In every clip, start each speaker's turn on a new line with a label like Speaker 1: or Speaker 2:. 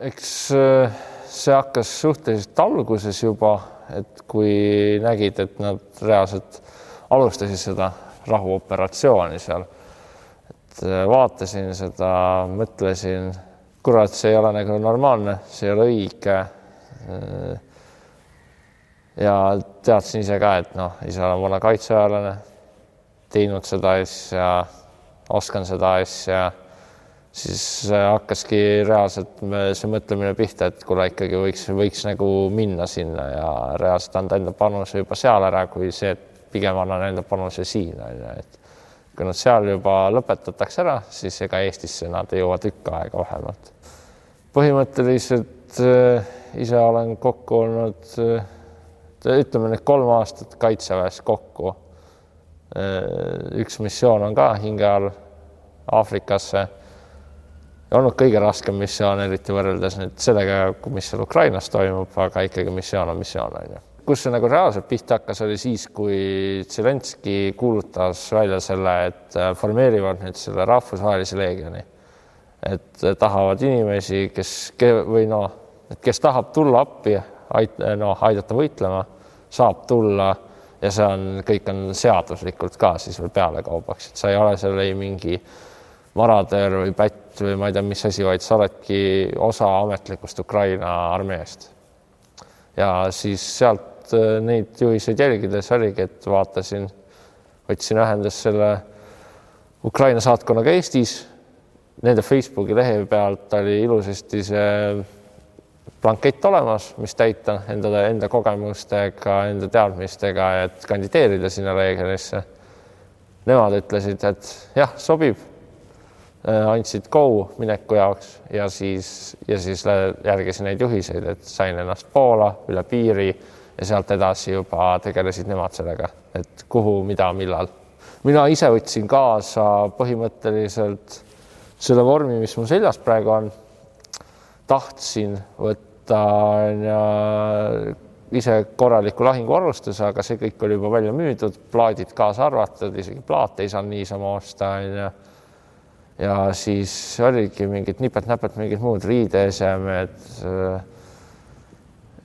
Speaker 1: eks äh, see hakkas suhteliselt alguses juba, et kui nägid, et nad reaalselt alustasid seda rahuoperatsiooni seal. et äh, vaatasin seda, mõtlesin, kurat, see ei ole nagu normaalne, see ei ole õige. Äh, ja teadsin ise ka, et noh, ise olen vana kaitseväelane, teinud seda asja, oskan seda asja siis äh, hakkaski reaalselt see mõtlemine pihta, et kuule ikkagi võiks, võiks nagu minna sinna ja reaalselt anda enda panuse juba seal ära, kui see, et pigem annan enda panuse siin on ju, et kui nad seal juba lõpetatakse ära, siis ega Eestisse nad ei jõua tükk aega vähemalt. põhimõtteliselt äh, ise olen kokku olnud äh, ütleme need kolm aastat kaitseväes kokku. Üks missioon on ka hinge all Aafrikasse. Olnud kõige raskem missioon, eriti võrreldes nüüd sellega, mis seal Ukrainas toimub, aga ikkagi missioon on missioon on ju kus see nagu reaalselt pihta hakkas, oli siis, kui Zelenskõi kuulutas välja selle, et äh, formeerivad nüüd selle rahvusvahelise leegioni. et äh, tahavad inimesi, kes või noh, et kes tahab tulla appi, ait-, noh, aidata võitlema, saab tulla ja see on, kõik on seaduslikult ka siis veel pealekaubaks, et sa ei ole seal ei mingi maradöör või pätt või ma ei tea, mis asi, vaid sa oledki osa ametlikust Ukraina armeest. ja siis sealt Äh, neid juhiseid jälgides oligi, et vaatasin, võtsin ühendust selle Ukraina saatkonnaga Eestis. Nende Facebooki lehe pealt oli ilusasti see blankett olemas, mis täita enda, enda kogemustega, enda teadmistega, et kandideerida sinna Leegionisse. Nemad ütlesid, et jah, sobib. Äh, andsid go mineku jaoks ja siis, ja siis järgisin neid juhiseid, et sain ennast Poola üle piiri ja sealt edasi juba tegelesid nemad sellega, et kuhu, mida, millal. mina ise võtsin kaasa põhimõtteliselt selle vormi, mis mul seljas praegu on. tahtsin võtta ise korraliku lahinguarvustuse, aga see kõik oli juba välja müüdud, plaadid kaasa arvatud, isegi plaate ei saanud niisama osta, onju. Ja siis oligi mingid nipet-näpet, mingid muud riideesemed.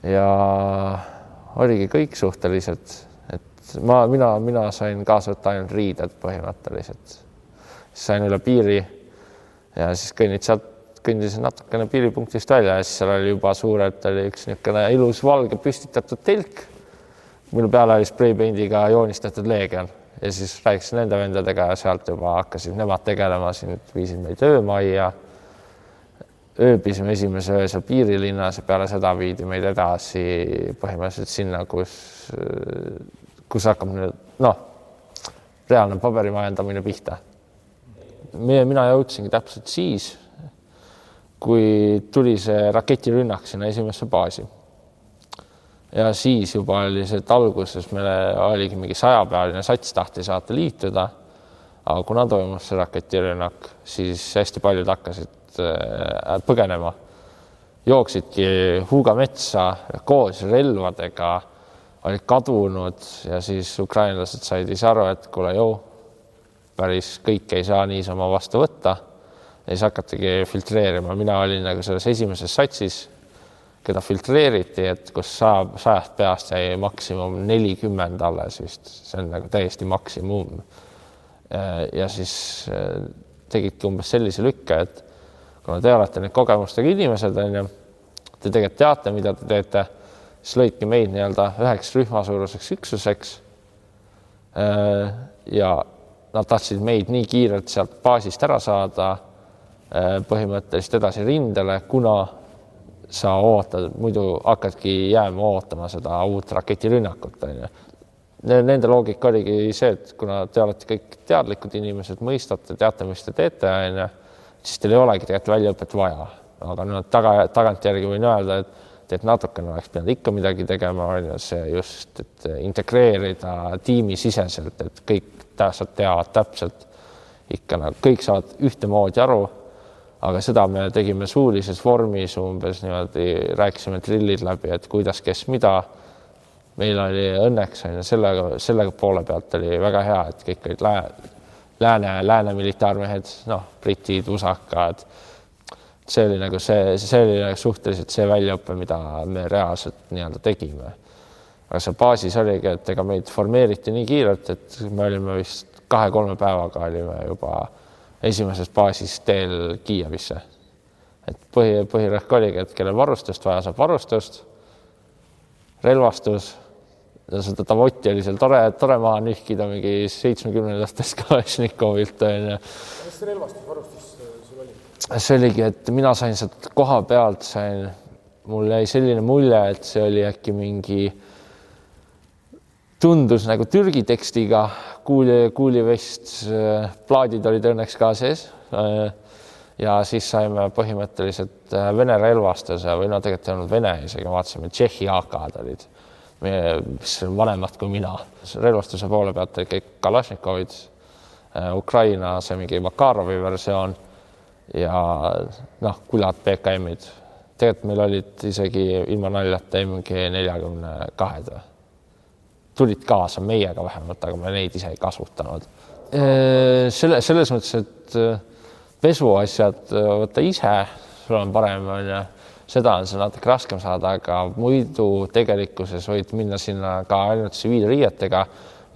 Speaker 1: ja oligi kõik suhteliselt, et ma, mina, mina sain kaasa võtta ainult riided põhimõtteliselt. sain üle piiri ja siis kõnnid sealt, kõndisin natukene piiripunktist välja ja siis seal oli juba suurelt oli üks niisugune ilus valge püstitatud telk, mille peale oli spreipendiga joonistatud leegion ja siis rääkisin nende vendadega ja sealt juba hakkasid nemad tegelema, siin viisid meid öömajja ööbisime esimese öö seal piirilinnas ja peale seda viidi meid edasi põhimõtteliselt sinna, kus, kus hakkab nüüd noh, reaalne paberimajandamine pihta. meie, mina jõudsingi täpselt siis, kui tuli see raketirünnak sinna esimesse baasi. Ja siis juba oli see, et alguses meil oligi mingi sajapealine sats tahtis saata liituda. aga kuna toimus see raketirünnak, siis hästi paljud hakkasid Äh, põgenema. jooksidki Huuga metsa koos relvadega, olid kadunud ja siis ukrainlased said ise aru, et kuule, joo, päris kõike ei saa niisama vastu võtta. ja siis hakatigi filtreerima, mina olin nagu selles esimeses satsis, keda filtreeriti, et kus saab sajast peast jäi maksimum nelikümmend alles vist, see on nagu täiesti maksimum. ja siis äh, tegidki umbes sellise lükke, et kuna te olete nüüd kogemustega inimesed, on ju, te tegelikult teate, mida te teete, siis lõidki meid nii-öelda üheks rühmasuuruseks üksuseks. Äh, ja nad tahtsid meid nii kiirelt sealt baasist ära saada, äh, põhimõtteliselt edasi rindele, kuna sa ootad, muidu hakkadki jääma ootama seda uut raketirünnakut, on ju. Nende loogika oligi see, et kuna te olete kõik teadlikud inimesed, mõistate, teate, mis te teete, on ju siis teil ei olegi tegelikult väljaõpet vaja. aga no taga, tagantjärgi võin öelda, et, et natukene oleks pidanud ikka midagi tegema, on ju see just, et integreerida tiimisiseselt, et kõik täpselt teavad täpselt ikka nagu kõik saavad ühtemoodi aru. Aga seda me tegime suulises vormis umbes niimoodi, rääkisime trillid läbi, et kuidas, kes, mida meil oli õnneks on ju sellega, selle poole pealt oli väga hea, et kõik olid lääne, lääne militaarmehed, noh, britid, usakad, see oli nagu see, see oli nagu suhteliselt see väljaõpe, mida me reaalselt nii-öelda tegime. aga seal baasis oligi, et ega meid formeeriti nii kiirelt, et me olime vist kahe-kolme päevaga olime juba esimeses baasis teel Kiievisse. et põhi, põhirõhk oligi, et kellel varustust vaja, saab varustust, relvastus seda Davotti oli seal tore, tore maha nühkida mingi seitsmekümnendatest Kalašnikovilt onju.
Speaker 2: mis relvastusvarustus sul oli?
Speaker 1: see oligi, et mina sain sealt koha pealt, sain, mul jäi selline mulje, et see oli äkki mingi, tundus nagu Türgi tekstiga kuuli, kuulivest, plaadid olid õnneks ka sees. ja siis saime põhimõtteliselt Vene relvastuse või no tegelikult ei olnud Vene isegi, vaatasime Tšehhi AK-d olid mis on vanemad kui mina. relvastuse poole pealt olid kõik Kalašnikovid, äh, Ukraina see mingi Makarovi versioon ja noh, kulad BKM-id. tegelikult meil olid isegi ilma naljata MG neljakümne kahed või? Tulid kaasa meiega vähemalt, aga me neid ise ei kasutanud. Äh, selle, selles mõttes, et äh, pesuasjad võta ise, sul on parem, onju seda on seal natuke raskem saada, aga muidu tegelikkuses võid minna sinna ka ainult tsiviilriietega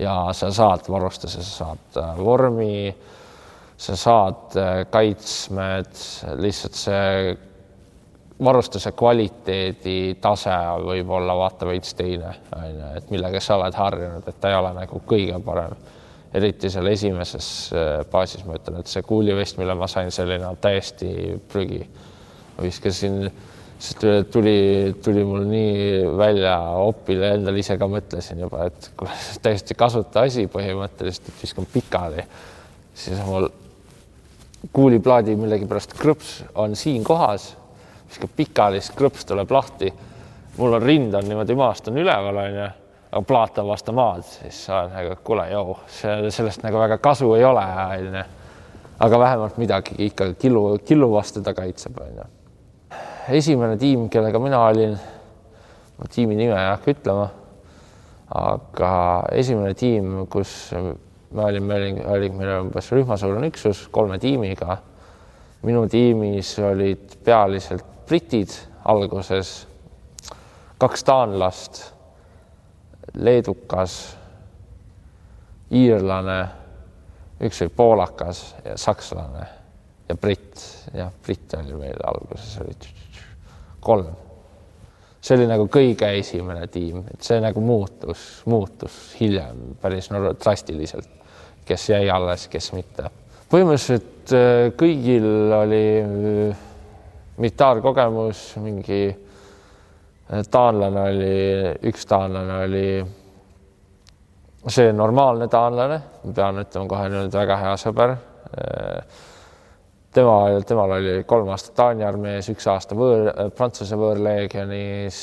Speaker 1: ja sa saad varustuse, sa saad äh, vormi, sa saad äh, kaitsmed, lihtsalt see varustuse kvaliteedi tase võib olla vaata veits teine, on ju, et millega sa oled harjunud, et ta ei ole nagu kõige parem. eriti seal esimeses äh, baasis ma ütlen, et see kuulivest, mille ma sain, selline on täiesti prügi. viskasin sest tuli, tuli mul nii välja opile, endal ise ka mõtlesin juba, et kuule, täiesti kasuta asi põhimõtteliselt, et viskan pikali, siis mul kuuliplaadi millegipärast krõps on siin kohas, viskab pikali, siis krõps tuleb lahti. mul on rind on niimoodi maast on üleval, onju, aga plaat on vastu maad, siis olen nagu, kuule, joo, sellest nagu väga kasu ei ole, onju. aga vähemalt midagi ikka killu, killu vastu ta kaitseb, onju esimene tiim, kellega mina olin, ma tiimi nime ei hakka ütlema, aga esimene tiim, kus me olime, oli meil umbes rühmasuurune üksus kolme tiimiga. minu tiimis olid pealiselt britid alguses, kaks taanlast, leedukas, iirlane, üks oli poolakas ja sakslane ja britt, jah, britt oli meil alguses olid kolm. see oli nagu kõige esimene tiim, et see nagu muutus, muutus hiljem päris drastiliselt, kes jäi alles, kes mitte. põhimõtteliselt äh, kõigil oli äh, militaarkogemus, mingi äh, taanlane oli, üks taanlane oli see normaalne taanlane, ma pean ütlema kohe nüüd väga hea sõber tema, temal oli kolm aastat Taani armees, üks aasta võõr, Prantsuse võõrleegionis,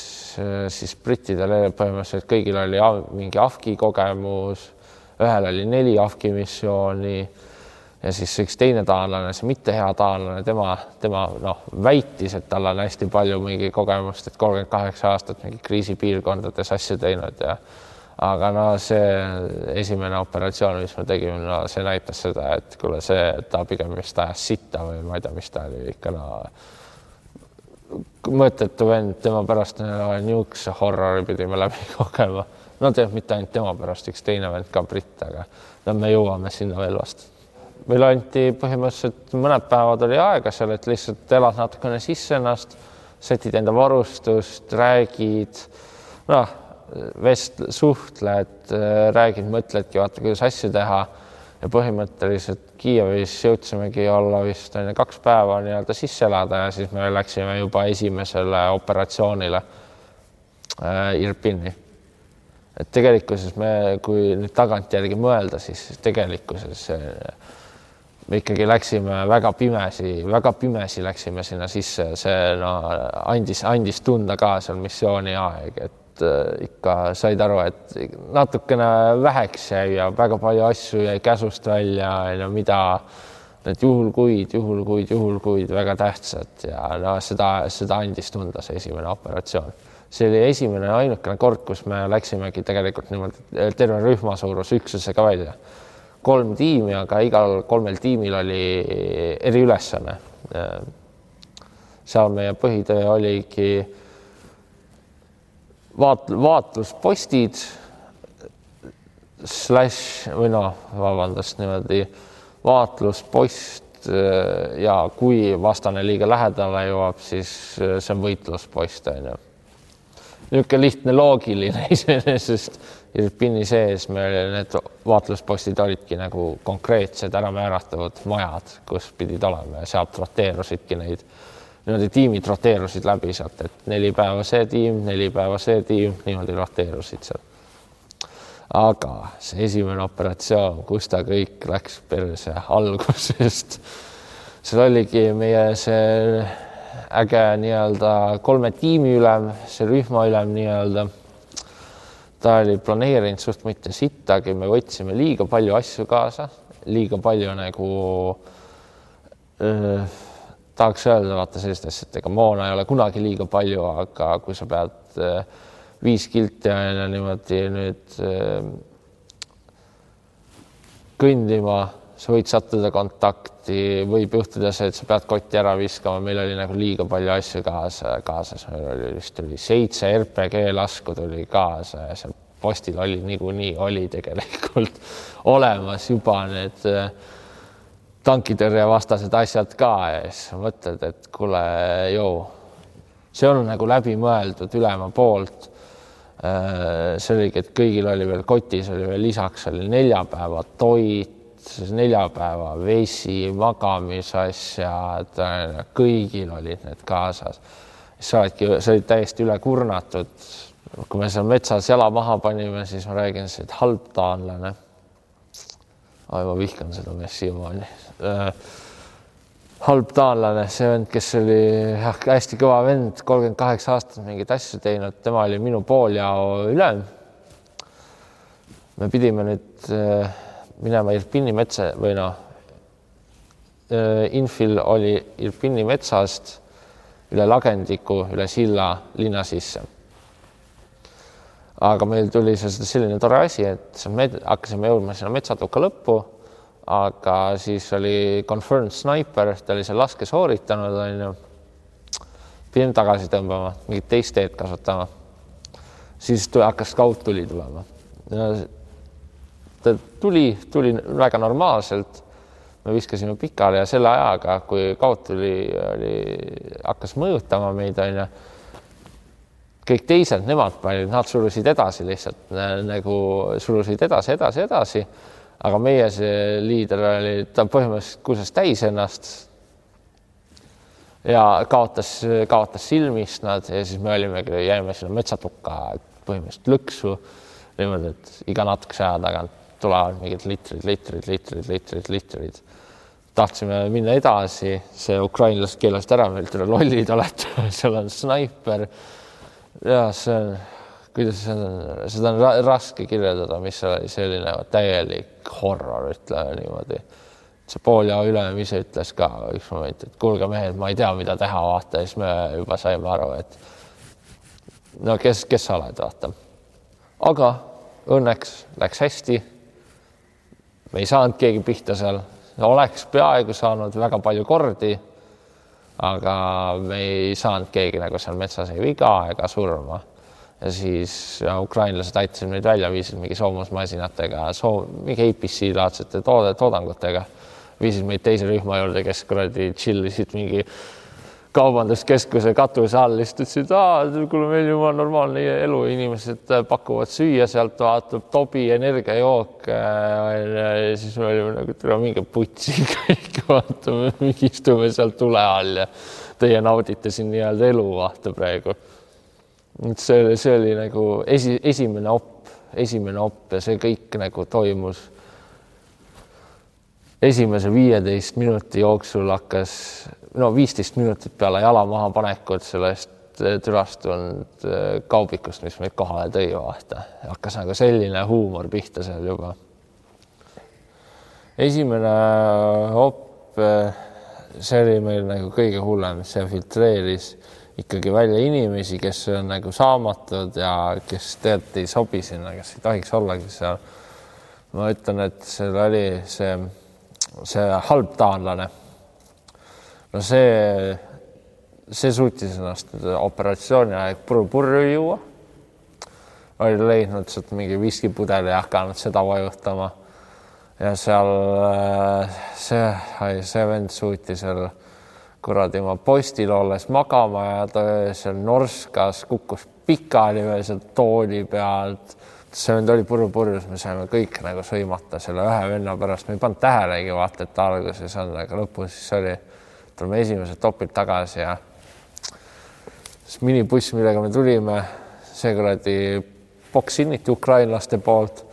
Speaker 1: siis brittidel põhimõtteliselt kõigil oli mingi AFGi kogemus, ühel oli neli AFGi missiooni ja siis üks teine taanlane, see mitte hea taanlane, tema, tema noh, väitis, et tal on hästi palju mingi kogemust, et kolmkümmend kaheksa aastat mingi kriisipiirkondades asju teinud ja aga no see esimene operatsioon, mis me tegime, no see näitas seda, et kuule, see, ta pigem vist ajas sitta või ma ei tea, mis ta oli ikka no mõttetu vend, tema pärast no, niisuguse horrori pidime läbi kogema. no tegelikult mitte ainult tema pärast, üks teine vend ka britt, aga no me jõuame sinna veel vast. Meile anti põhimõtteliselt mõned päevad oli aega seal, et lihtsalt elad natukene sisse ennast, sätid enda varustust, räägid, noh vest-, suhtled, räägid, mõtledki, vaata, kuidas asju teha ja põhimõtteliselt Kiievis jõudsimegi olla vist on ju kaks päeva nii-öelda sisse elada ja siis me läksime juba esimesele operatsioonile äh, Irpini. et tegelikkuses me, kui nüüd tagantjärgi mõelda, siis tegelikkuses äh, me ikkagi läksime väga pimesi, väga pimesi läksime sinna sisse, see no andis, andis tunda ka seal missiooni aeg, et äh, ikka said aru, et natukene väheks jäi ja väga palju asju jäi käsust välja ja mida need juhul kuid, juhul kuid, juhul kuid väga tähtsad ja no seda, seda andis tunda see esimene operatsioon. see oli esimene ainukene kord, kus me läksimegi tegelikult niimoodi terve rühma suuruse üksusega välja. Kolm tiimi, aga igal kolmel tiimil oli eriülesanne seal meie põhitöö oligi vaat-, vaatluspostid slaš või noh, vabandust, niimoodi vaatluspost ja kui vastane liiga lähedale jõuab, siis see on võitluspost on ju. Niisugune lihtne loogiline iseenesest. Irpini sees meil need vaatluspostid olidki nagu konkreetsed ära määratavad majad, kus pidid olema ja sealt roteerusidki neid niimoodi tiimid roteerusid läbi sealt, et neli päeva see tiim, neli päeva see tiim, niimoodi roteerusid seal. Aga see esimene operatsioon, kus ta kõik läks perse algusest, seal oligi meie see äge nii-öelda kolme tiimi ülem, see rühmaülem nii-öelda. ta oli planeerinud suht mitte sittagi, me võtsime liiga palju asju kaasa, liiga palju nagu öö, tahaks öelda, vaata sellist asja, et ega moona ei ole kunagi liiga palju, aga kui sa pead öö, viis kilti on ju niimoodi nüüd äh, kõndima, sa võid sattuda kontakti, võib juhtuda see, et sa pead kotti ära viskama, meil oli nagu liiga palju asju kaasa, kaasas, meil oli vist oli seitse RPG lasku tuli kaasa ja seal postil oli niikuinii oli tegelikult olemas juba need äh, tankitõrjevastased asjad ka ja siis mõtled, et kuule, joo, see on nagu läbimõeldud ülema poolt. Äh, see oligi, et kõigil oli veel kotis oli veel lisaks oli neljapäeva toit, neljapäeva vesi, magamisasjad, kõigil olid need kaasas. sa oledki, sa olid täiesti üle kurnatud. kui me seal metsas jala maha panime, siis ma räägin, et halb taanlane. ma vihkan seda meest siiamaani äh, halb taanlane, see vend, kes oli jah, hästi kõva vend, kolmkümmend kaheksa aastat mingeid asju teinud, tema oli minu pooljao ülem. me pidime nüüd äh, minema Irpini metsa või noh äh,, infil oli Irpini metsast üle lagendiku, üle silla linna sisse. aga meil tuli selline tore asi, et me hakkasime jõudma sinna metsatuka lõppu aga siis oli confirmed sniper, ta oli seal laske sooritanud, onju. pidin tagasi tõmbama, mingit teist teed kasutama. siis tuli, hakkas kaudtuli tulema. Ta tuli, tuli väga normaalselt. me viskasime pikali ja selle ajaga, kui kaudtuli oli, hakkas mõjutama meid, onju kõik teised, nemad panid, nad surusid edasi lihtsalt nagu surusid edasi, edasi, edasi aga meie see liider oli, ta põhimõtteliselt kuses täis ennast. ja kaotas, kaotas silmist nad ja siis me olimegi, jäime sinna metsatukka põhimõtteliselt lõksu niimoodi, et iga natukese aja tagant tulevad mingid litrid, litrid, litrid, litrid, litrid. tahtsime minna edasi, see ukrainlased keelasid ära, me ütleme, lollid olete, seal on snaiper. ja see on kuidas seda, seda on raske kirjeldada, mis oli selline täielik horror, ütleme niimoodi. see pooljao ülem ise ütles ka üks moment, et kuulge mehed, ma ei tea, mida teha, vaata, siis me juba saime aru, et no kes, kes sa oled, vaata. aga õnneks läks hästi. Me ei saanud keegi pihta seal, oleks peaaegu saanud väga palju kordi. aga me ei saanud keegi nagu seal metsas ei viga ega surma ja siis ja ukrainlased aitasid meid välja, viisid mingi soomusmasinatega, soo-, mingi APC laadsete toode, toodangutega, viisid meid teise rühma juurde, kes kuradi chill isid mingi kaubanduskeskuse katuse all, ütlesid, kuule, meil juba normaalne elu, inimesed pakuvad süüa sealt, vaatab Tobi energiajook. ja siis me olime nagu, tule minge putsi kõik, vaatame, istume seal tule all ja teie naudite siin nii-öelda elu, vaata praegu et see, see oli nagu esi, esimene opp, esimene opp ja see kõik nagu toimus. Esimese viieteist minuti jooksul hakkas, no viisteist minutit peale jala maha panekut sellest türast tulnud äh, kaubikust, mis meid kohale tõi, vaata, hakkas nagu selline huumor pihta seal juba. esimene opp, äh, see oli meil nagu kõige hullem, see filtreeris ikkagi välja inimesi, kes on nagu saamatud ja kes tegelikult ei sobi sinna, kes ei tohiks ollagi seal. ma ütlen, et seal oli see, see halb taanlane. no see, see suutis ennast operatsiooni aeg purru-purru juua. oli leidnud sealt mingi viskipudeli ja hakanud seda vajutama. ja seal see, see vend suutis seal kuradi oma postil olles magama ja ta öösel norskas, kukkus pikali sealt tooli pealt. Vend oli purru-purjus, me saime kõik nagu sõimata selle ühe venna pärast, me ei pannud tähelegi vaata, et alguses on, aga lõpus siis oli, tulime esimesed topid tagasi ja siis minibuss, millega me tulime, see kuradi poksinniti ukrainlaste poolt,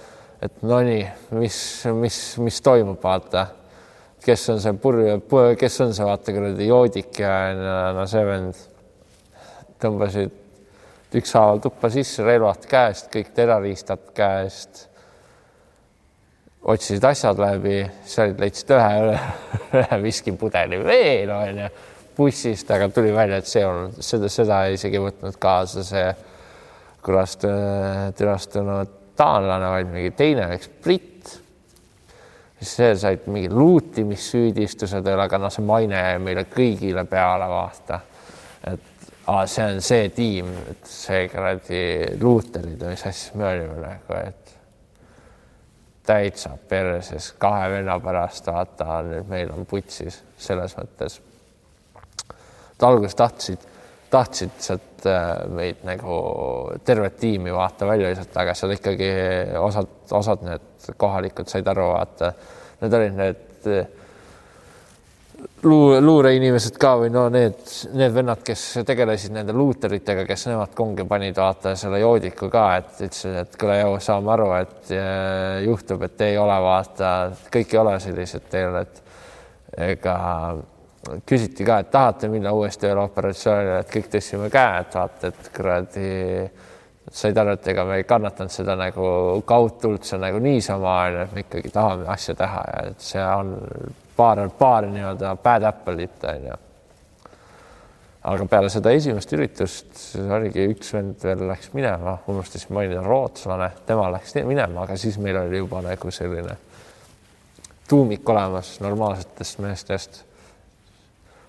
Speaker 1: et no nii, mis, mis, mis toimub, vaata. Kes on see purju, kes on see vaata kuradi joodik ja no see vend tõmbasid ükshaaval tuppa sisse, relvad käest, kõik terroristad käest. otsisid asjad läbi, olid, leidsid ühe, ühe viskipudeli veel onju bussist, aga tuli välja, et see on seda, seda isegi võtnud kaasa see kurast türastunud taanlane, vaid mingi teine, üks britt see said mingi luutimissüüdistused aga noh, see maine jäi meile kõigile peale, vaata. Aa, see on see tiim, et see kuradi luuterid või mis asja me olime nagu, et täitsa perses kahe venna pärast, vaata nüüd meil on putsis selles mõttes. et alguses tahtsid, tahtsid sealt äh, meid nagu tervet tiimi vaata välja visata, aga seal ikkagi osad, osad need kohalikud said aru, vaata, need olid need äh, luu, luureinimesed ka või no need, need vennad, kes tegelesid nende luuteritega, kes nemad kongi panid, vaata selle joodiku ka, et ütlesid, et kuule, joo, saame aru, et äh, juhtub, et ei ole, vaata, kõik ei ole sellised teil, et ega küsiti ka, et tahate minna uuesti veel operatsioonile, et kõik tõstsime käe, et vaata, et kuradi said aru, et ega me ei kannatanud seda nagu kaudtuld, nagu niisama, onju, et me ikkagi tahame asja teha ja et see on paar, paar nii-öelda bad apple'it onju. aga peale seda esimest üritust oligi üks vend veel läks minema, unustasin mainida, rootslane, tema läks minema, aga siis meil oli juba nagu selline tuumik olemas normaalsetest meestest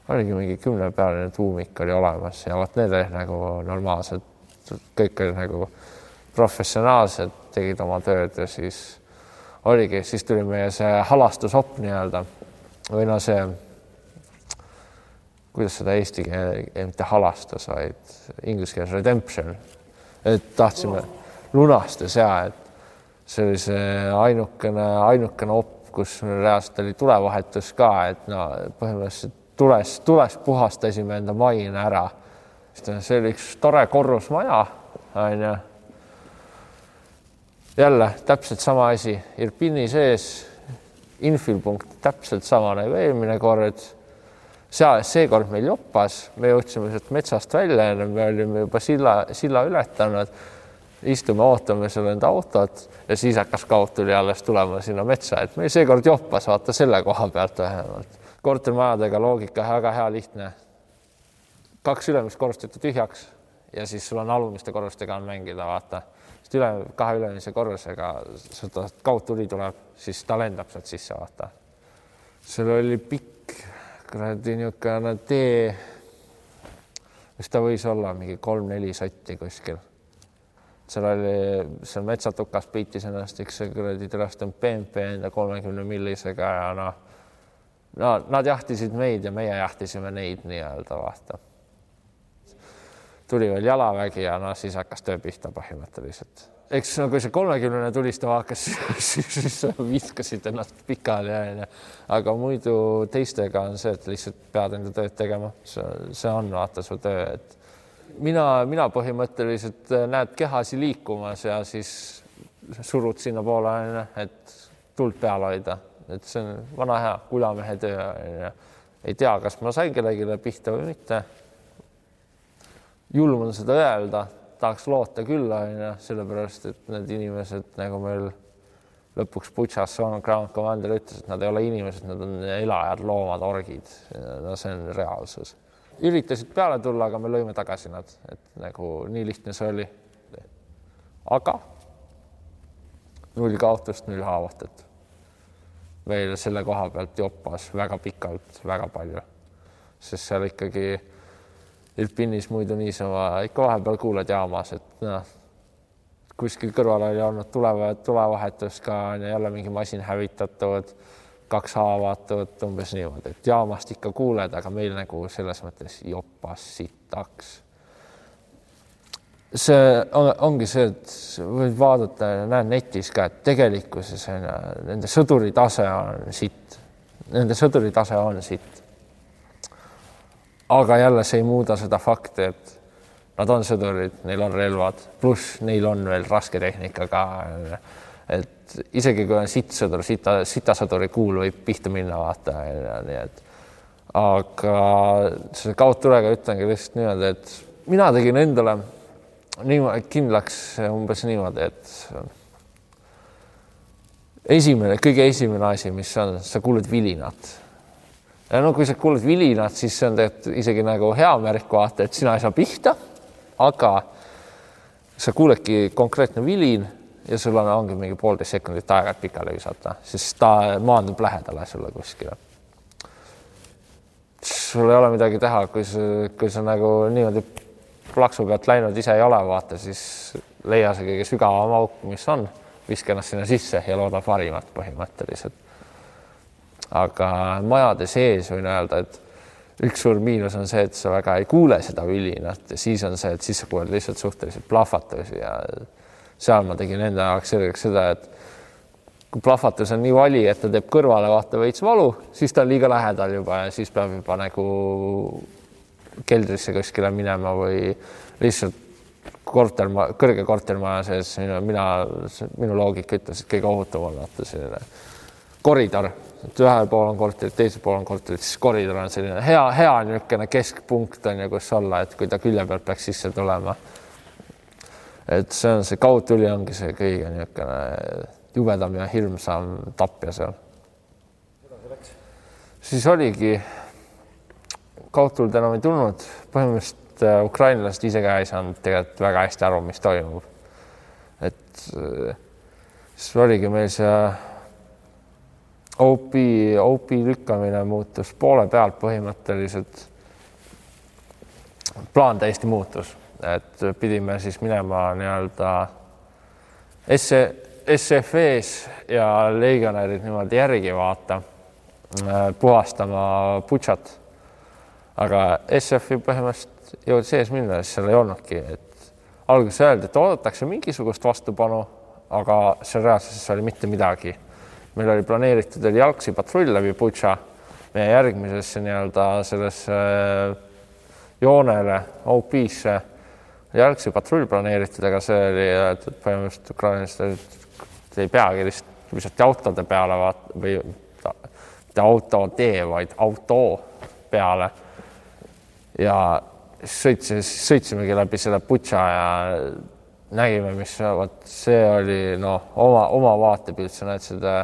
Speaker 1: oligi mingi kümnepealine tuumik oli olemas ja vot need olid nagu normaalsed, kõik olid nagu professionaalsed, tegid oma tööd ja siis oligi, siis tuli meie see halastushopp nii-öelda või no see, kuidas seda eesti keele, mitte halastus, vaid inglise keeles redemption, et tahtsime lunastus ja et see oli see ainukene, ainukene opp, kus reaalselt oli tulevahetus ka, et no põhimõtteliselt tules, tules puhastasime enda maine ära. see oli üks tore korrusmaja, onju. jälle täpselt sama asi, Irpini sees, infilpunkt täpselt sama nagu eelmine kord. seal, seekord meil joppas, me jõudsime sealt metsast välja, me olime juba silla, silla ületanud istume, ootame seal enda autot ja siis hakkas kaud tuli alles tulema sinna metsa, et meil seekord joppas, vaata selle koha pealt vähemalt kortermajadega loogika väga hea, lihtne. kaks ülemist korrust võtta tühjaks ja siis sul on alumiste korrustega on mängida, vaata. Sest üle, kahe ülemise korrusega sealt kaudtuli tuleb, siis ta lendab sealt sisse, vaata. seal oli pikk kuradi niisugune tee, mis ta võis olla, mingi kolm-neli sotti kuskil seal oli, seal metsatukas peitis ennast üks kuradi terastanud BMP enda kolmekümne millisega ja noh no nad jahtisid meid ja meie jahtisime neid nii-öelda vaata. Tuli veel jalavägi ja no siis hakkas töö pihta põhimõtteliselt. eks no kui see kolmekümnene tulistama hakkas, siis, siis viskasid ennast pikali onju, aga muidu teistega on see, et lihtsalt pead enda tööd tegema, see, on vaata su töö, et mina, mina põhimõtteliselt näed kehasi liikumas ja siis surud sinnapoole onju, et tuld peal hoida et see on vana hea kulamehe töö onju. ei tea, kas ma sain kellelegi pihta või mitte. Julm on seda öelda, tahaks loota küll onju, sellepärast et need inimesed nagu meil lõpuks Butšas Ground Commander ütles, et nad ei ole inimesed, nad on elajad, loomad, orgid. no see on reaalsus. üritasid peale tulla, aga me lõime tagasi nad, et nagu nii lihtne see oli. aga null kaotust, null haavatut veel selle koha pealt jopas väga pikalt, väga palju, sest seal ikkagi Irpinis muidu niisama ikka vahepeal kuuled jaamas, et noh, kuskil kõrval oli olnud tuleva, tulevahetus ka on ju jälle mingi masin hävitatud, kaks haavatud, umbes niimoodi, et jaamast ikka kuuled, aga meil nagu selles mõttes jopas sitaks. see on, ongi see, et võid vaadata, näed netis ka, et tegelikkuses on ju, nende sõduri tase on sitt, nende sõduri tase on sitt aga jälle see ei muuda seda fakti, et nad on sõdurid, neil on relvad, pluss neil on veel rasketehnika ka. et isegi kui on sittsõdur, sita, sitasõduri kuul võib pihta minna, vaata, nii et aga selle kaudtulega ütlengi lihtsalt niimoodi, et mina tegin endale niimoodi kindlaks umbes niimoodi, et esimene, kõige esimene asi, mis on, sa kuuled vilinat ja no kui sa kuuled vilinat, siis see on tegelikult isegi nagu hea märk, vaata, et sina ei saa pihta, aga sa kuuledki konkreetne vilin ja sul on, ongi mingi poolteist sekundit aega, et pikali visata, sest ta maandub lähedale sulle kuskile. sul ei ole midagi teha, kui sa, kui sa nagu niimoodi plaksu pealt läinud ise ei ole, vaata, siis leia see kõige sügavam auk, mis on, viska ennast sinna sisse ja looda parimat põhimõtteliselt aga majade sees võin öelda, et üks suur miinus on see, et sa väga ei kuule seda vilinat ja siis on see, et siis sa kuuled lihtsalt suhteliselt plahvatusi ja seal ma tegin enda jaoks selgeks seda, et kui plahvatus on nii vali, et ta teeb kõrvale vaata veits valu, siis ta on liiga lähedal juba ja siis peab juba nagu keldrisse kuskile minema või lihtsalt korterma, kõrge kortermaja sees, mina, minu loogika ütles, et kõige ohutum on vaata selline koridor et ühel pool on korterid, teisel pool on korterid, siis koridor on selline hea, hea niisugune keskpunkt on ju, kus olla, et kui ta külje pealt peaks sisse tulema. et see on see kaudtuli ongi see kõige niisugune jubedam ja hirmsam tapja seal. siis oligi, kaudtuld enam ei tulnud, põhimõtteliselt äh, ukrainlased ise ka ei saanud tegelikult väga hästi aru, mis toimub. et äh, siis oligi meil see OP, OP lükkamine muutus poole pealt põhimõtteliselt. plaan täiesti muutus, et pidime siis minema nii-öelda SF-ees ja legionärid niimoodi järgi vaata, puhastama Butšat. aga SF-i põhimõtteliselt jõudis sees minna, siis seal ei olnudki, et alguses öeldi, et oodatakse mingisugust vastupanu, aga seal reaalsuses oli mitte midagi meil oli planeeritud, oli jalgsi patrull läbi Butša, meie järgmisesse nii-öelda sellesse äh, joonele, OP-sse, jalgsi patrull planeeritud, aga see oli, et põhimõtteliselt ukrainlased ei peagi lihtsalt visati autode peale vaata või mitte autotee, vaid auto peale. ja sõitsis, sõitsimegi läbi selle Butša ja nägime, mis vot see oli noh, oma, oma vaatepilt, sa näed seda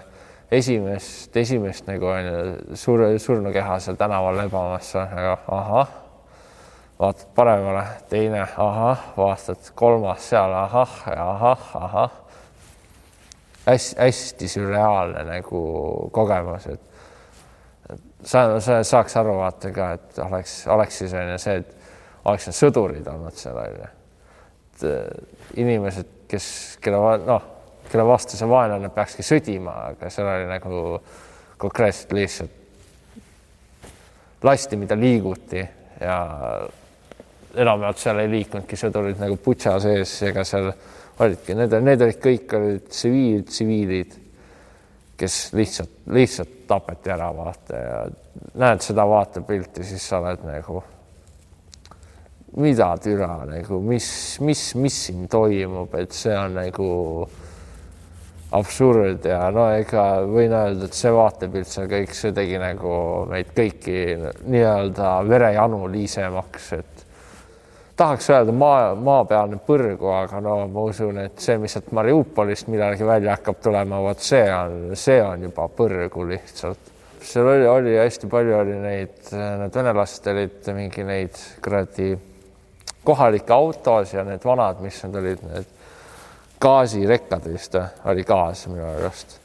Speaker 1: esimest, esimest nagu on ju sur, surnukeha seal tänaval lebamas, aga ahah, vaatad paremale, teine, ahah, vaatad kolmas seal, ahah, ahah, ahah. hästi-hästi sürreaalne nagu kogemus, et sa, sa saaks aru vaata ka, et oleks, oleks siis on ju see, et oleks need sõdurid olnud seal on ju. et inimesed, kes, kelle noh kelle vastu see vaenlane peakski sõdima, aga seal oli nagu konkreetselt lihtsalt lasti, mida liiguti ja enamjaolt seal ei liikunudki sõdurid nagu Butša sees ega seal olidki, need, need olid kõik olid tsiviil, tsiviilid, kes lihtsalt, lihtsalt tapeti ära, vaata ja näed seda vaatepilti, siis sa oled nagu mida türa nagu, mis, mis, mis siin toimub, et see on nagu absurd ja no ega võin öelda, et see vaatepilt seal kõik, see tegi nagu meid kõiki nii-öelda verejanu liisemaks, et tahaks öelda maa, maapealne põrgu, aga no ma usun, et see, mis sealt Mariupolist millalgi välja hakkab tulema, vot see on, see on juba põrgu lihtsalt. seal oli, oli hästi palju oli neid, need venelased olid mingi neid kuradi kohalikke autosid ja need vanad, mis need olid, need gaasirekkad vist oli gaas minu arust.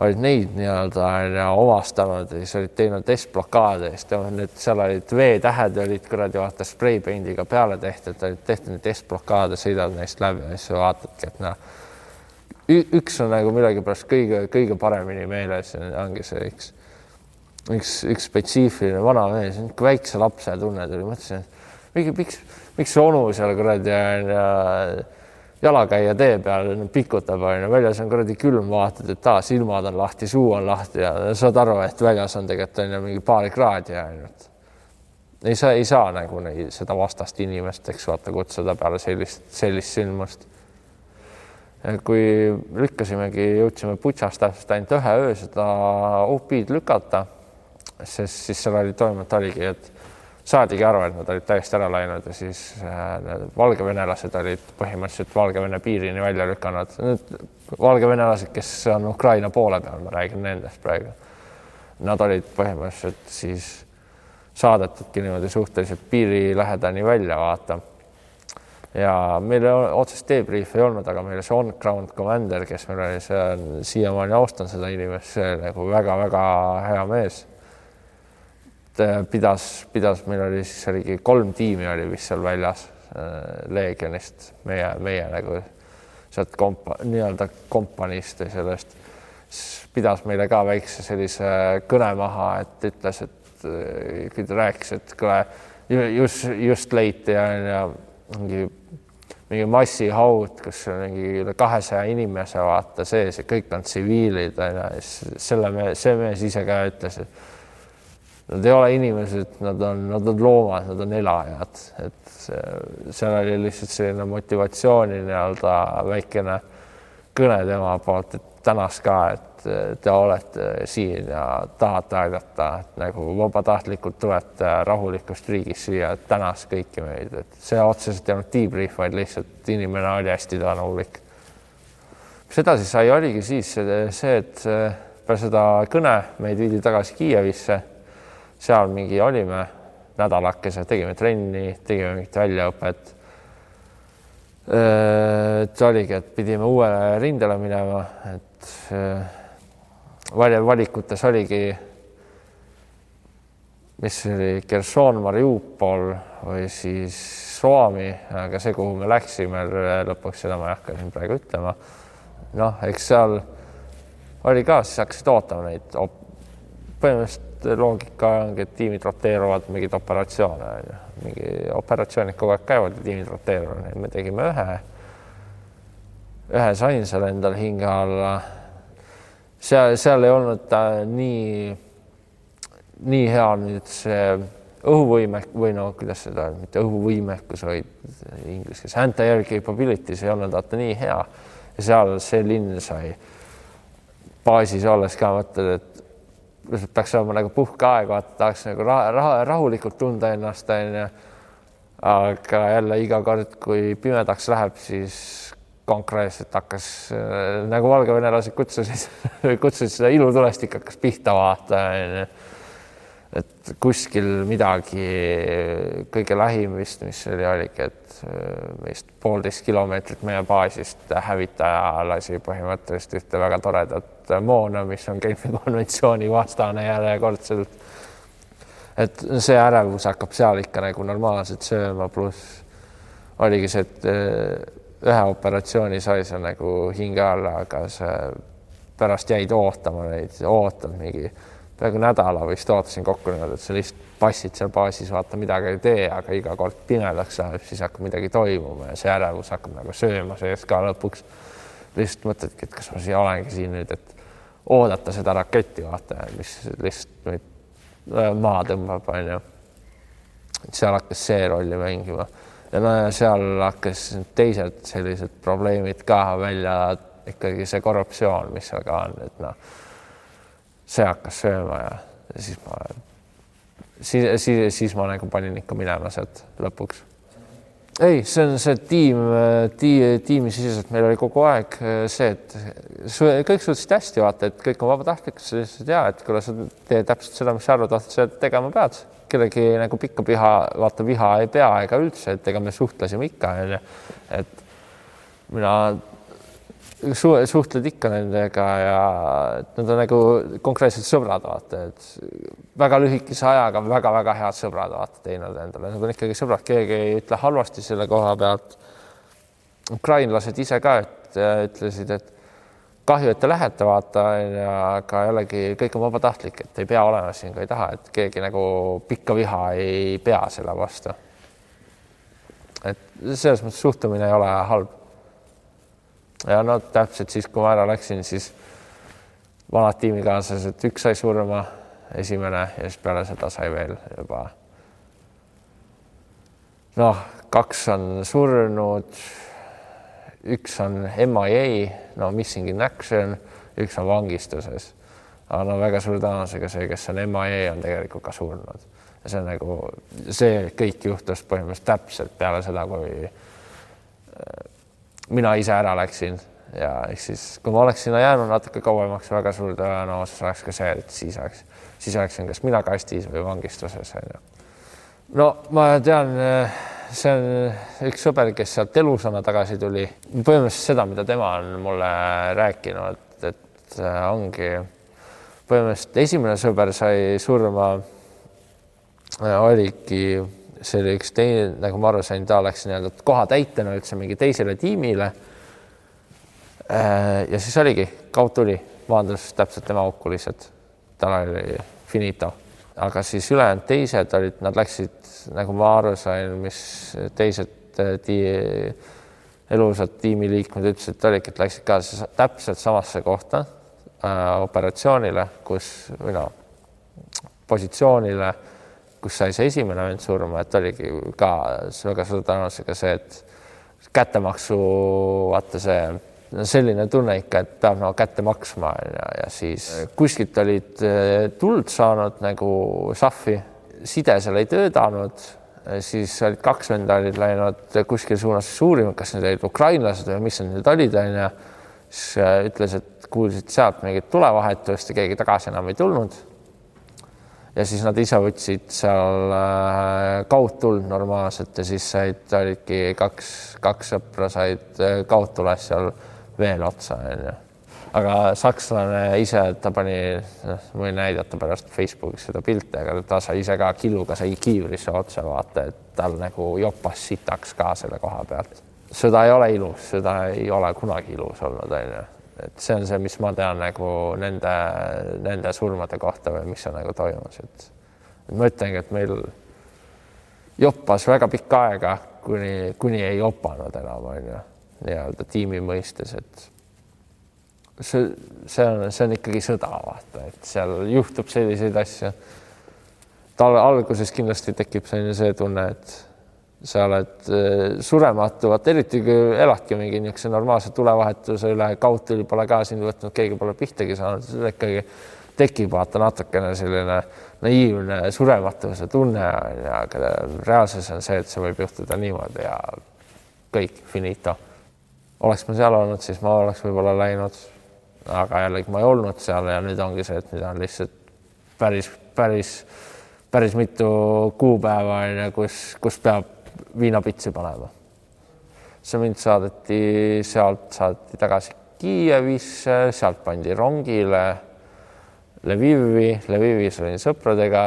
Speaker 1: olid neid nii-öelda onju omastanud ja siis olid teinud S-blokaade ja siis need seal olid V-tähed olid kuradi vaata spreipeindiga peale tehtud, olid tehtud neid S-blokaade, sõidad neist läbi ja siis vaatadki, et noh, üks on nagu millegipärast kõige-kõige paremini meeles, ongi see üks, üks, üks spetsiifiline vana mees, väikse lapse tunne tuli, mõtlesin, et mingi, miks, miks onu seal kuradi onju jalakäija tee peal pikutab, onju, väljas on kuradi külm, vaatad, et aa, silmad on lahti, suu on lahti ja saad aru, et väljas on tegelikult onju mingi paar kraadi ainult. ei saa, ei saa nagu neid, seda vastast inimest, eks vaata, kutsuda peale sellist, sellist sündmust. kui lükkasimegi, jõudsime Butšast täpselt ainult ühe öö seda OP-d lükata, sest siis seal oli toimunud, oligi, et saadigi aru, et nad olid täiesti ära läinud ja siis äh, valgevenelased olid põhimõtteliselt Valgevene piirini välja lükanud. Need valgevenelased, kes on Ukraina poole peal, ma räägin nendest praegu. Nad olid põhimõtteliselt siis saadetudki niimoodi suhteliselt piiri lähedani välja vaata. ja meil otsest debrief ei olnud, aga meil see on-ground commander, kes meil oli, see on siiamaani austan seda inimest, see nagu väga-väga hea mees pidas, pidas, meil oli siis oligi kolm tiimi oli vist seal väljas äh, Leegionist, meie, meie nagu sealt kompa, nii-öelda kompaniist või sellest, siis pidas meile ka väikse sellise kõne maha, et ütles, et äh, rääkis, et kuule, just, just leiti ja, ja mingi, mingi massihaud, kus on mingi üle kahesaja inimese vaata sees ja kõik on tsiviilid onju, siis selle me, see mees ise ka ütles, et nad ei ole inimesed, nad on, nad on loomad, nad on elajad, et seal oli lihtsalt selline motivatsiooni nii-öelda väikene kõne tema poolt, et tänas ka, et te olete siin ja tahate aidata, et nagu vabatahtlikult tulete rahulikust riigist siia, tänas kõiki meid, et see otseselt ei olnud debrief, vaid lihtsalt inimene oli hästi tänulik. mis edasi sai, oligi siis see, et peale seda kõne meid viidi tagasi Kiievisse seal mingi olime nädalakese, tegime trenni, tegime mingit väljaõpet. et oligi, et pidime uuele rindele minema, et vali, valikutes oligi, mis oli Gerson, Mariupol või siis Suomi, aga see, kuhu me läksime lõpuks, seda ma ei hakka siin praegu ütlema. noh, eks seal oli ka, siis hakkasid ootama neid põhimõtteliselt loogika ongi, et tiimid roteeruvad mingeid operatsioone on ju, mingi operatsioonid kogu aeg käivad ja tiimid roteeruvad, me tegime ühe. ühe sain seal endal hinge alla. seal, seal ei olnud nii, nii hea nüüd see õhuvõimek või no kuidas seda, mitte õhuvõimekus, vaid inglise keeles anti-air capabilities ei olnud vaata nii hea ja seal see linn sai baasis olles ka mõtled, et peaks olema nagu puhkeaeg, vaata, tahaks nagu raha, raha, rahulikult tunda ennast, onju. aga jälle iga kord, kui pimedaks läheb, siis konkreetselt hakkas äh, nagu valgevenelased kutsusid kutsusid seda ilutulestik hakkas pihta vaata, onju et kuskil midagi, kõige lähim vist, mis oli, oligi, et meist äh, poolteist kilomeetrit meie baasist hävitaja lasi põhimõtteliselt ühte väga toredat moona, mis on Genfi konventsiooni vastane järjekordselt. et see ärevus hakkab seal ikka nagu normaalselt sööma, pluss oligi see, et äh, ühe operatsiooni sai see nagu hinge alla, aga see pärast jäid ootama neid, ootad mingi peaaegu nädala vist ootasin kokku niimoodi, et sa lihtsalt passid seal baasis, vaata midagi ei tee, aga iga kord pimedaks läheb, siis hakkab midagi toimuma ja see ärevus hakkab nagu sööma sees ka lõpuks. lihtsalt mõtledki, et kas ma siia olengi siin nüüd, et oodata seda raketti, vaata, mis lihtsalt meid äh, maha tõmbab, onju. seal hakkas see rolli mängima ja no ja seal hakkas teised sellised probleemid ka välja, ikkagi see korruptsioon, mis seal ka on, et noh see hakkas sööma ja siis ma, siis, siis, siis ma nagu panin ikka minema sealt lõpuks. ei, see on see tiim, tiim, tiimisiseselt meil oli kogu aeg see, et kõik suutsid hästi vaata, et kõik on vabatahtlikud, sa lihtsalt ja et kuule, sa teed täpselt seda, mis sa arvad, et sa tegema pead, kellegi nagu pikka piha, vaata viha ei pea ega üldse, et ega me suhtlesime ikka onju, et mina su suhtled ikka nendega ja nad on nagu konkreetselt sõbrad, vaata, et väga lühikese ajaga väga-väga head sõbrad, vaata, teinud endale, nad on ikkagi sõbrad, keegi ei ütle halvasti selle koha pealt. ukrainlased ise ka et, ütlesid, et kahju, et te lähete, vaata, aga jällegi kõik on vabatahtlik, et ei pea olema siin, kui ei taha, et keegi nagu pikka viha ei pea selle vastu. et selles mõttes suhtumine ei ole halb. Ja no täpselt siis, kui ma ära läksin, siis vanad tiimikaaslased, üks sai surma, esimene ja siis peale seda sai veel juba noh, kaks on surnud üks on MIA, no missing in action, üks on vangistuses. aga no väga suure tõenäosusega see, kes on MIA, on tegelikult ka surnud. ja see on nagu, see kõik juhtus põhimõtteliselt täpselt peale seda, kui mina ise ära läksin ja ehk siis, kui ma oleks sinna jäänud natuke kauemaks, väga suur tõenäosus oleks ka see, et siis oleks, siis oleksin kas mina kastis või vangistuses onju. no ma tean see on üks sõber, kes sealt elusana tagasi tuli. põhimõtteliselt seda, mida tema on mulle rääkinud, et äh, ongi põhimõtteliselt esimene sõber sai surma, äh, oligi, see oli üks teine, nagu ma aru sain, ta läks nii-öelda kohatäitjana üldse mingi teisele tiimile. Äh, ja siis oligi, kaud tuli, maandus täpselt tema auku lihtsalt, tal oli finito, aga siis ülejäänud teised olid, nad läksid nagu ma aru sain, mis teised äh, tii, elusad tiimiliikmed ütlesid, olidki, et läksid ka täpselt samasse kohta äh, operatsioonile, kus või noh, positsioonile, kus sai see esimene vend surma, et oligi ka väga suure tõenäosusega see, et kättemaksu, vaata see selline tunne ikka, et peab nagu kätte maksma ja, ja siis kuskilt olid äh, tuld saanud nagu šahvi side seal ei töötanud, siis olid kaks venda olid läinud kuskil suunas uurima, kas need olid ukrainlased või mis need olid, onju. siis äh, ütles, et kuulsid sealt mingit tulevahetust ja keegi tagasi enam ei tulnud. Ja siis nad ise võtsid seal äh, kaudtuld normaalselt ja siis said, olidki kaks, kaks sõpra said äh, kaudtules seal veel otsa, onju aga sakslane ise, ta pani, noh, ma võin näidata pärast Facebookis seda pilti, aga ta sai ise ka killuga sai kiivrisse otsa vaata, et tal nagu jopas sitaks ka selle koha pealt. sõda ei ole ilus, sõda ei ole kunagi ilus olnud, onju. Et see on see, mis ma tean nagu nende, nende surmade kohta või mis on nagu toimus, et ma ütlengi, et meil joppas väga pikka aega, kuni, kuni ei jopanud enam, onju, nii-öelda tiimi mõistes, et see, see on, see on ikkagi sõda, vaata, et seal juhtub selliseid asju. tal alguses kindlasti tekib selline see tunne, et sa oled äh, surematu, vaata eriti kui eladki mingi niisuguse normaalse tulevahetuse üle, kaudtuli pole ka sind võtnud, keegi pole pihtagi saanud, ikkagi tekib vaata natukene selline naiivne surematuse tunne, aga reaalsus on see, et see võib juhtuda niimoodi ja kõik finito. oleks ma seal olnud, siis ma oleks võib-olla läinud. Aga jällegi ma ei olnud seal ja nüüd ongi see, et nüüd on lihtsalt päris, päris, päris mitu kuupäeva on ju, kus, kus peab viinapitsi panema. see mind saadeti, sealt saadeti tagasi Kiievisse, sealt pandi rongile Lvivi, Lvivis olin sõpradega.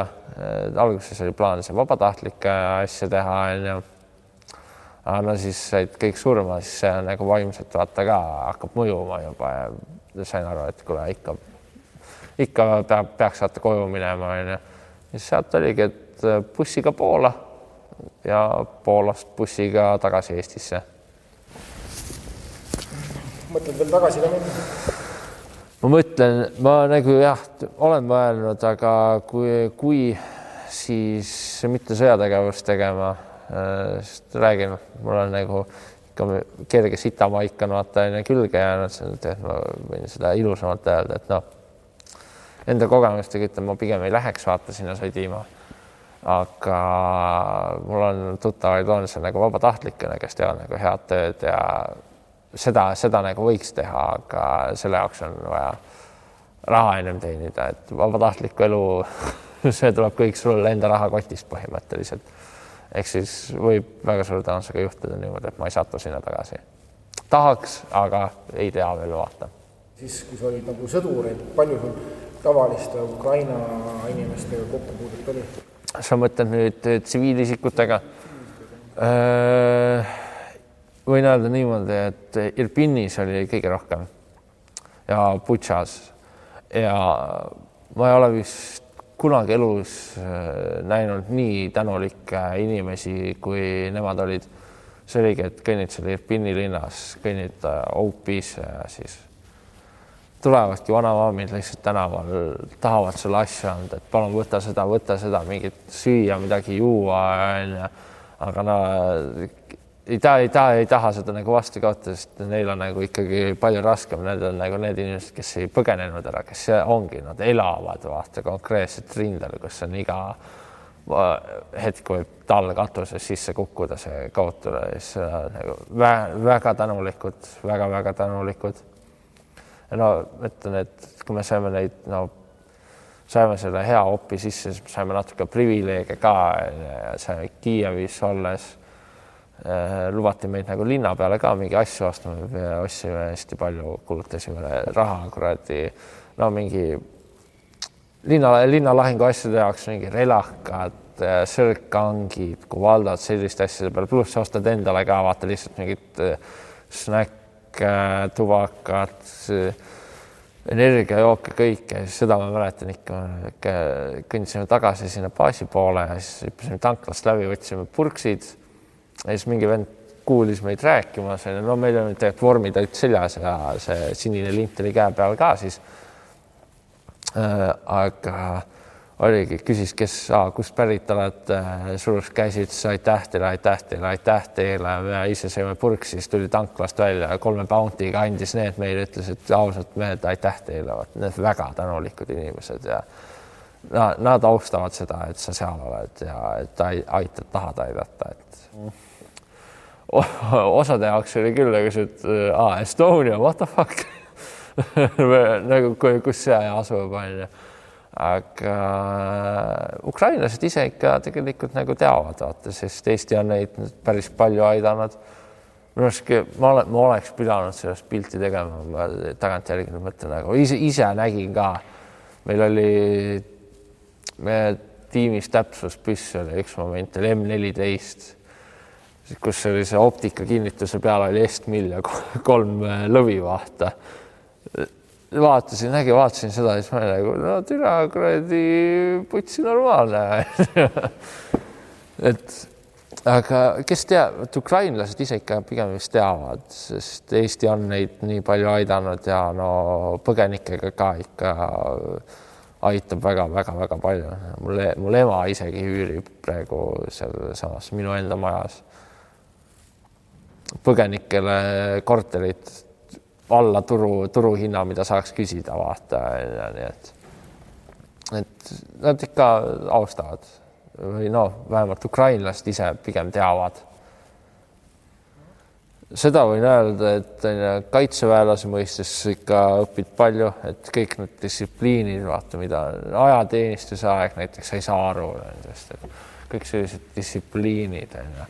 Speaker 1: alguses oli plaan see vabatahtlike asja teha, onju. aga no siis said kõik surma, siis see nagu vaimselt vaata ka hakkab mõjuma juba ja sain aru, et kuule ikka, ikka peab, peaks vaata koju minema, onju. siis sealt oligi, et äh, bussiga Poola ja Poolast bussiga tagasi Eestisse.
Speaker 2: mõtled veel tagasi ka minna?
Speaker 1: ma mõtlen, ma nagu jah, olen mõelnud, aga kui, kui siis mitte sõjategevust tegema, äh, sest räägin, mul on nagu ikka kerge sitamaik on vaata onju külge jäänud, et ma võin seda ilusamalt öelda, et noh, enda kogemustega ütlen, ma pigem ei läheks vaata sinna sõdima. Aga mul on tuttavaid on seal nagu vabatahtlikena, kes teevad nagu head tööd ja seda, seda nagu võiks teha, aga selle jaoks on vaja raha ennem teenida, et vabatahtlikku elu see tuleb kõik sul enda rahakotist põhimõtteliselt ehk siis võib väga suure tõenäosusega juhtuda niimoodi, et ma ei satu sinna tagasi. tahaks, aga ei tea veel vaata.
Speaker 2: siis, kui sa olid nagu sõdur, et palju sul tavaliste Ukraina inimestega kokkupuudet oli?
Speaker 1: Sa mõtled nüüd tsiviilisikutega? võin öelda niimoodi, et Irpinis oli kõige rohkem ja Butšas ja ma ei ole vist kunagi elus näinud nii tänulikke inimesi, kui nemad olid. see oligi, et kõnnid seal Irpini linnas, kõnnid Oupisse ja siis tulevadki vanamaamid lihtsalt tänaval, tahavad sulle asju anda, et palun võta seda, võta seda, mingit süüa, midagi juua, onju. aga no ei taha, ei taha, ei taha seda nagu vastu kaotada, sest neil on nagu ikkagi palju raskem, need on nagu need inimesed, kes ei põgenenud ära, kes ongi, nad elavad vaata konkreetselt rindel, kus on iga hetk võib tall katuses sisse kukkuda, see kaotada siis nagu väga, väga tänulikud väga,, väga-väga tänulikud. No ütlen, et kui me saime neid, no saime selle hea opi sisse, siis saime natuke privileege ka saime Kiievis olles Äh, lubati meid nagu linna peale ka mingi asju ostma, me ostsime hästi palju, kulutasime raha kuradi, no mingi linna, linnalahingu asjade jaoks mingi relakad, äh, sõrkkangid, kuvaldad, selliste asjade peale, pluss ostad endale ka vaata lihtsalt mingit äh, snäkke, tubakat, energiajooke, kõike, seda ma mäletan ikka, kõndisime tagasi sinna baasi poole siis hüppasime tanklast läbi, võtsime purksid. Ja siis mingi vend kuulis meid rääkimas, no meil olid tegelikult vormid olid seljas ja see sinine lint oli käe peal ka siis. Äh,. aga oligi, küsis, kes, kust pärit oled äh,, surus käsi, ütles aitäh teile, aitäh teile, aitäh teile. me ise saime purksi, siis tuli tanklast välja kolme bounty'ga andis need meile, ütles, et ausalt mehed, aitäh teile, need väga tänulikud inimesed ja nad, nad austavad seda, et sa seal oled ja et aitad, tahad aidata, et osade jaoks oli küll nagu see, et aa, Estonia, what the fuck nagu kus see asub, onju. Aga ukrainlased ise ikka tegelikult nagu teavad, vaata, sest Eesti on neid päris palju aidanud. minu arust ma olen, ma oleks pidanud sellest pilti tegema, ma tagantjärgi nüüd mõtlen, aga ise, ise nägin ka. meil oli, meie tiimis täpsuspüss oli üks moment oli M neliteist kus oli see optika kinnituse peal oli Estmill ja kolm lõvi, vaata. Vaatasin, nägi, vaatasin seda, siis ma nagu, no türa kuradi putsi normaalne et aga kes teab, et ukrainlased ise ikka pigem vist teavad, sest Eesti on neid nii palju aidanud ja no põgenikega ka ikka aitab väga-väga-väga palju. mul, mul ema isegi üürib praegu sealsamas minu enda majas põgenikele korterit alla turu, turuhinna, mida saaks küsida, vaata, nii et, et nad ikka austavad või noh, vähemalt ukrainlased ise pigem teavad. seda võin öelda, et kaitseväelase mõistes ikka õpid palju, et kõik need distsipliinid, vaata, mida ajateenistuse aeg näiteks sa ei saa aru nendest, et kõik sellised distsipliinid on ju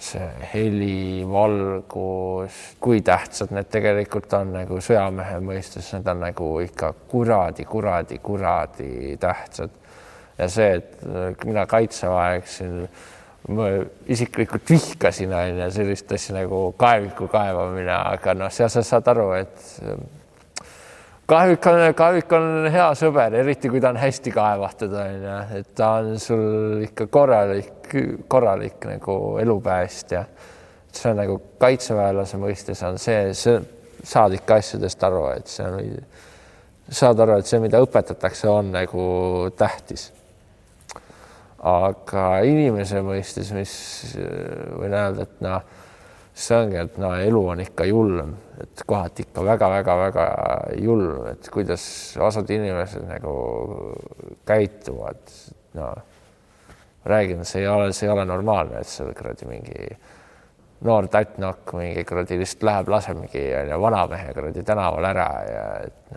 Speaker 1: see heli, valgus, kui tähtsad need tegelikult on nagu sõjamehe mõistes, need on nagu ikka kuradi, kuradi, kuradi tähtsad. ja see, et mina kaitseväe läksin, ma isiklikult vihkasin onju sellist asja nagu kaeviku kaevamine, aga noh, seal sa saad aru, et kaevik on, kaevik on hea sõber, eriti kui ta on hästi kaevatud onju, et ta on sul ikka korralik korralik nagu elupäästja. see on nagu kaitseväelase mõistes on see, see, saad ikka asjadest aru, et see on, saad aru, et see, mida õpetatakse, on nagu tähtis. aga inimese mõistes, mis võin öelda, et noh, see ongi, et no elu on ikka julm, et kohati ikka väga-väga-väga julm, et kuidas osad inimesed nagu käituvad, noh räägin, see ei ole, see ei ole normaalne, et seal kuradi mingi noor tattnokk mingi kuradi lihtsalt läheb, laseb mingi vanamehe kuradi tänaval ära ja et,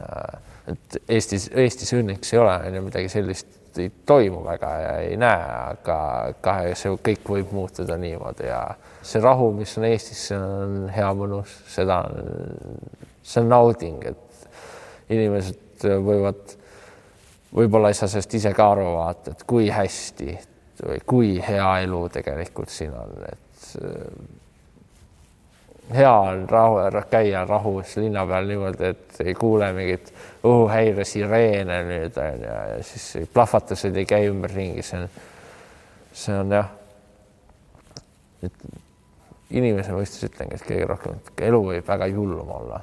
Speaker 1: et Eestis, Eestis õnneks ei ole on ju midagi sellist ei toimu väga ja ei näe, aga kahe, see kõik võib muutuda niimoodi ja see rahu, mis on Eestis, see on hea mõnus, seda on, see on nauding, et inimesed võivad, võib-olla ei saa sellest ise ka aru vaata, et kui hästi või kui hea elu tegelikult siin on, et hea on rahu, käia rahus linna peal niimoodi, et ei kuule mingit õhuhäire sireene nüüd on ju, ja siis plahvatused ei käi ümberringi, see on, see on jah. et inimese mõistes ütlengi, et kõige rohkem, elu võib väga julm olla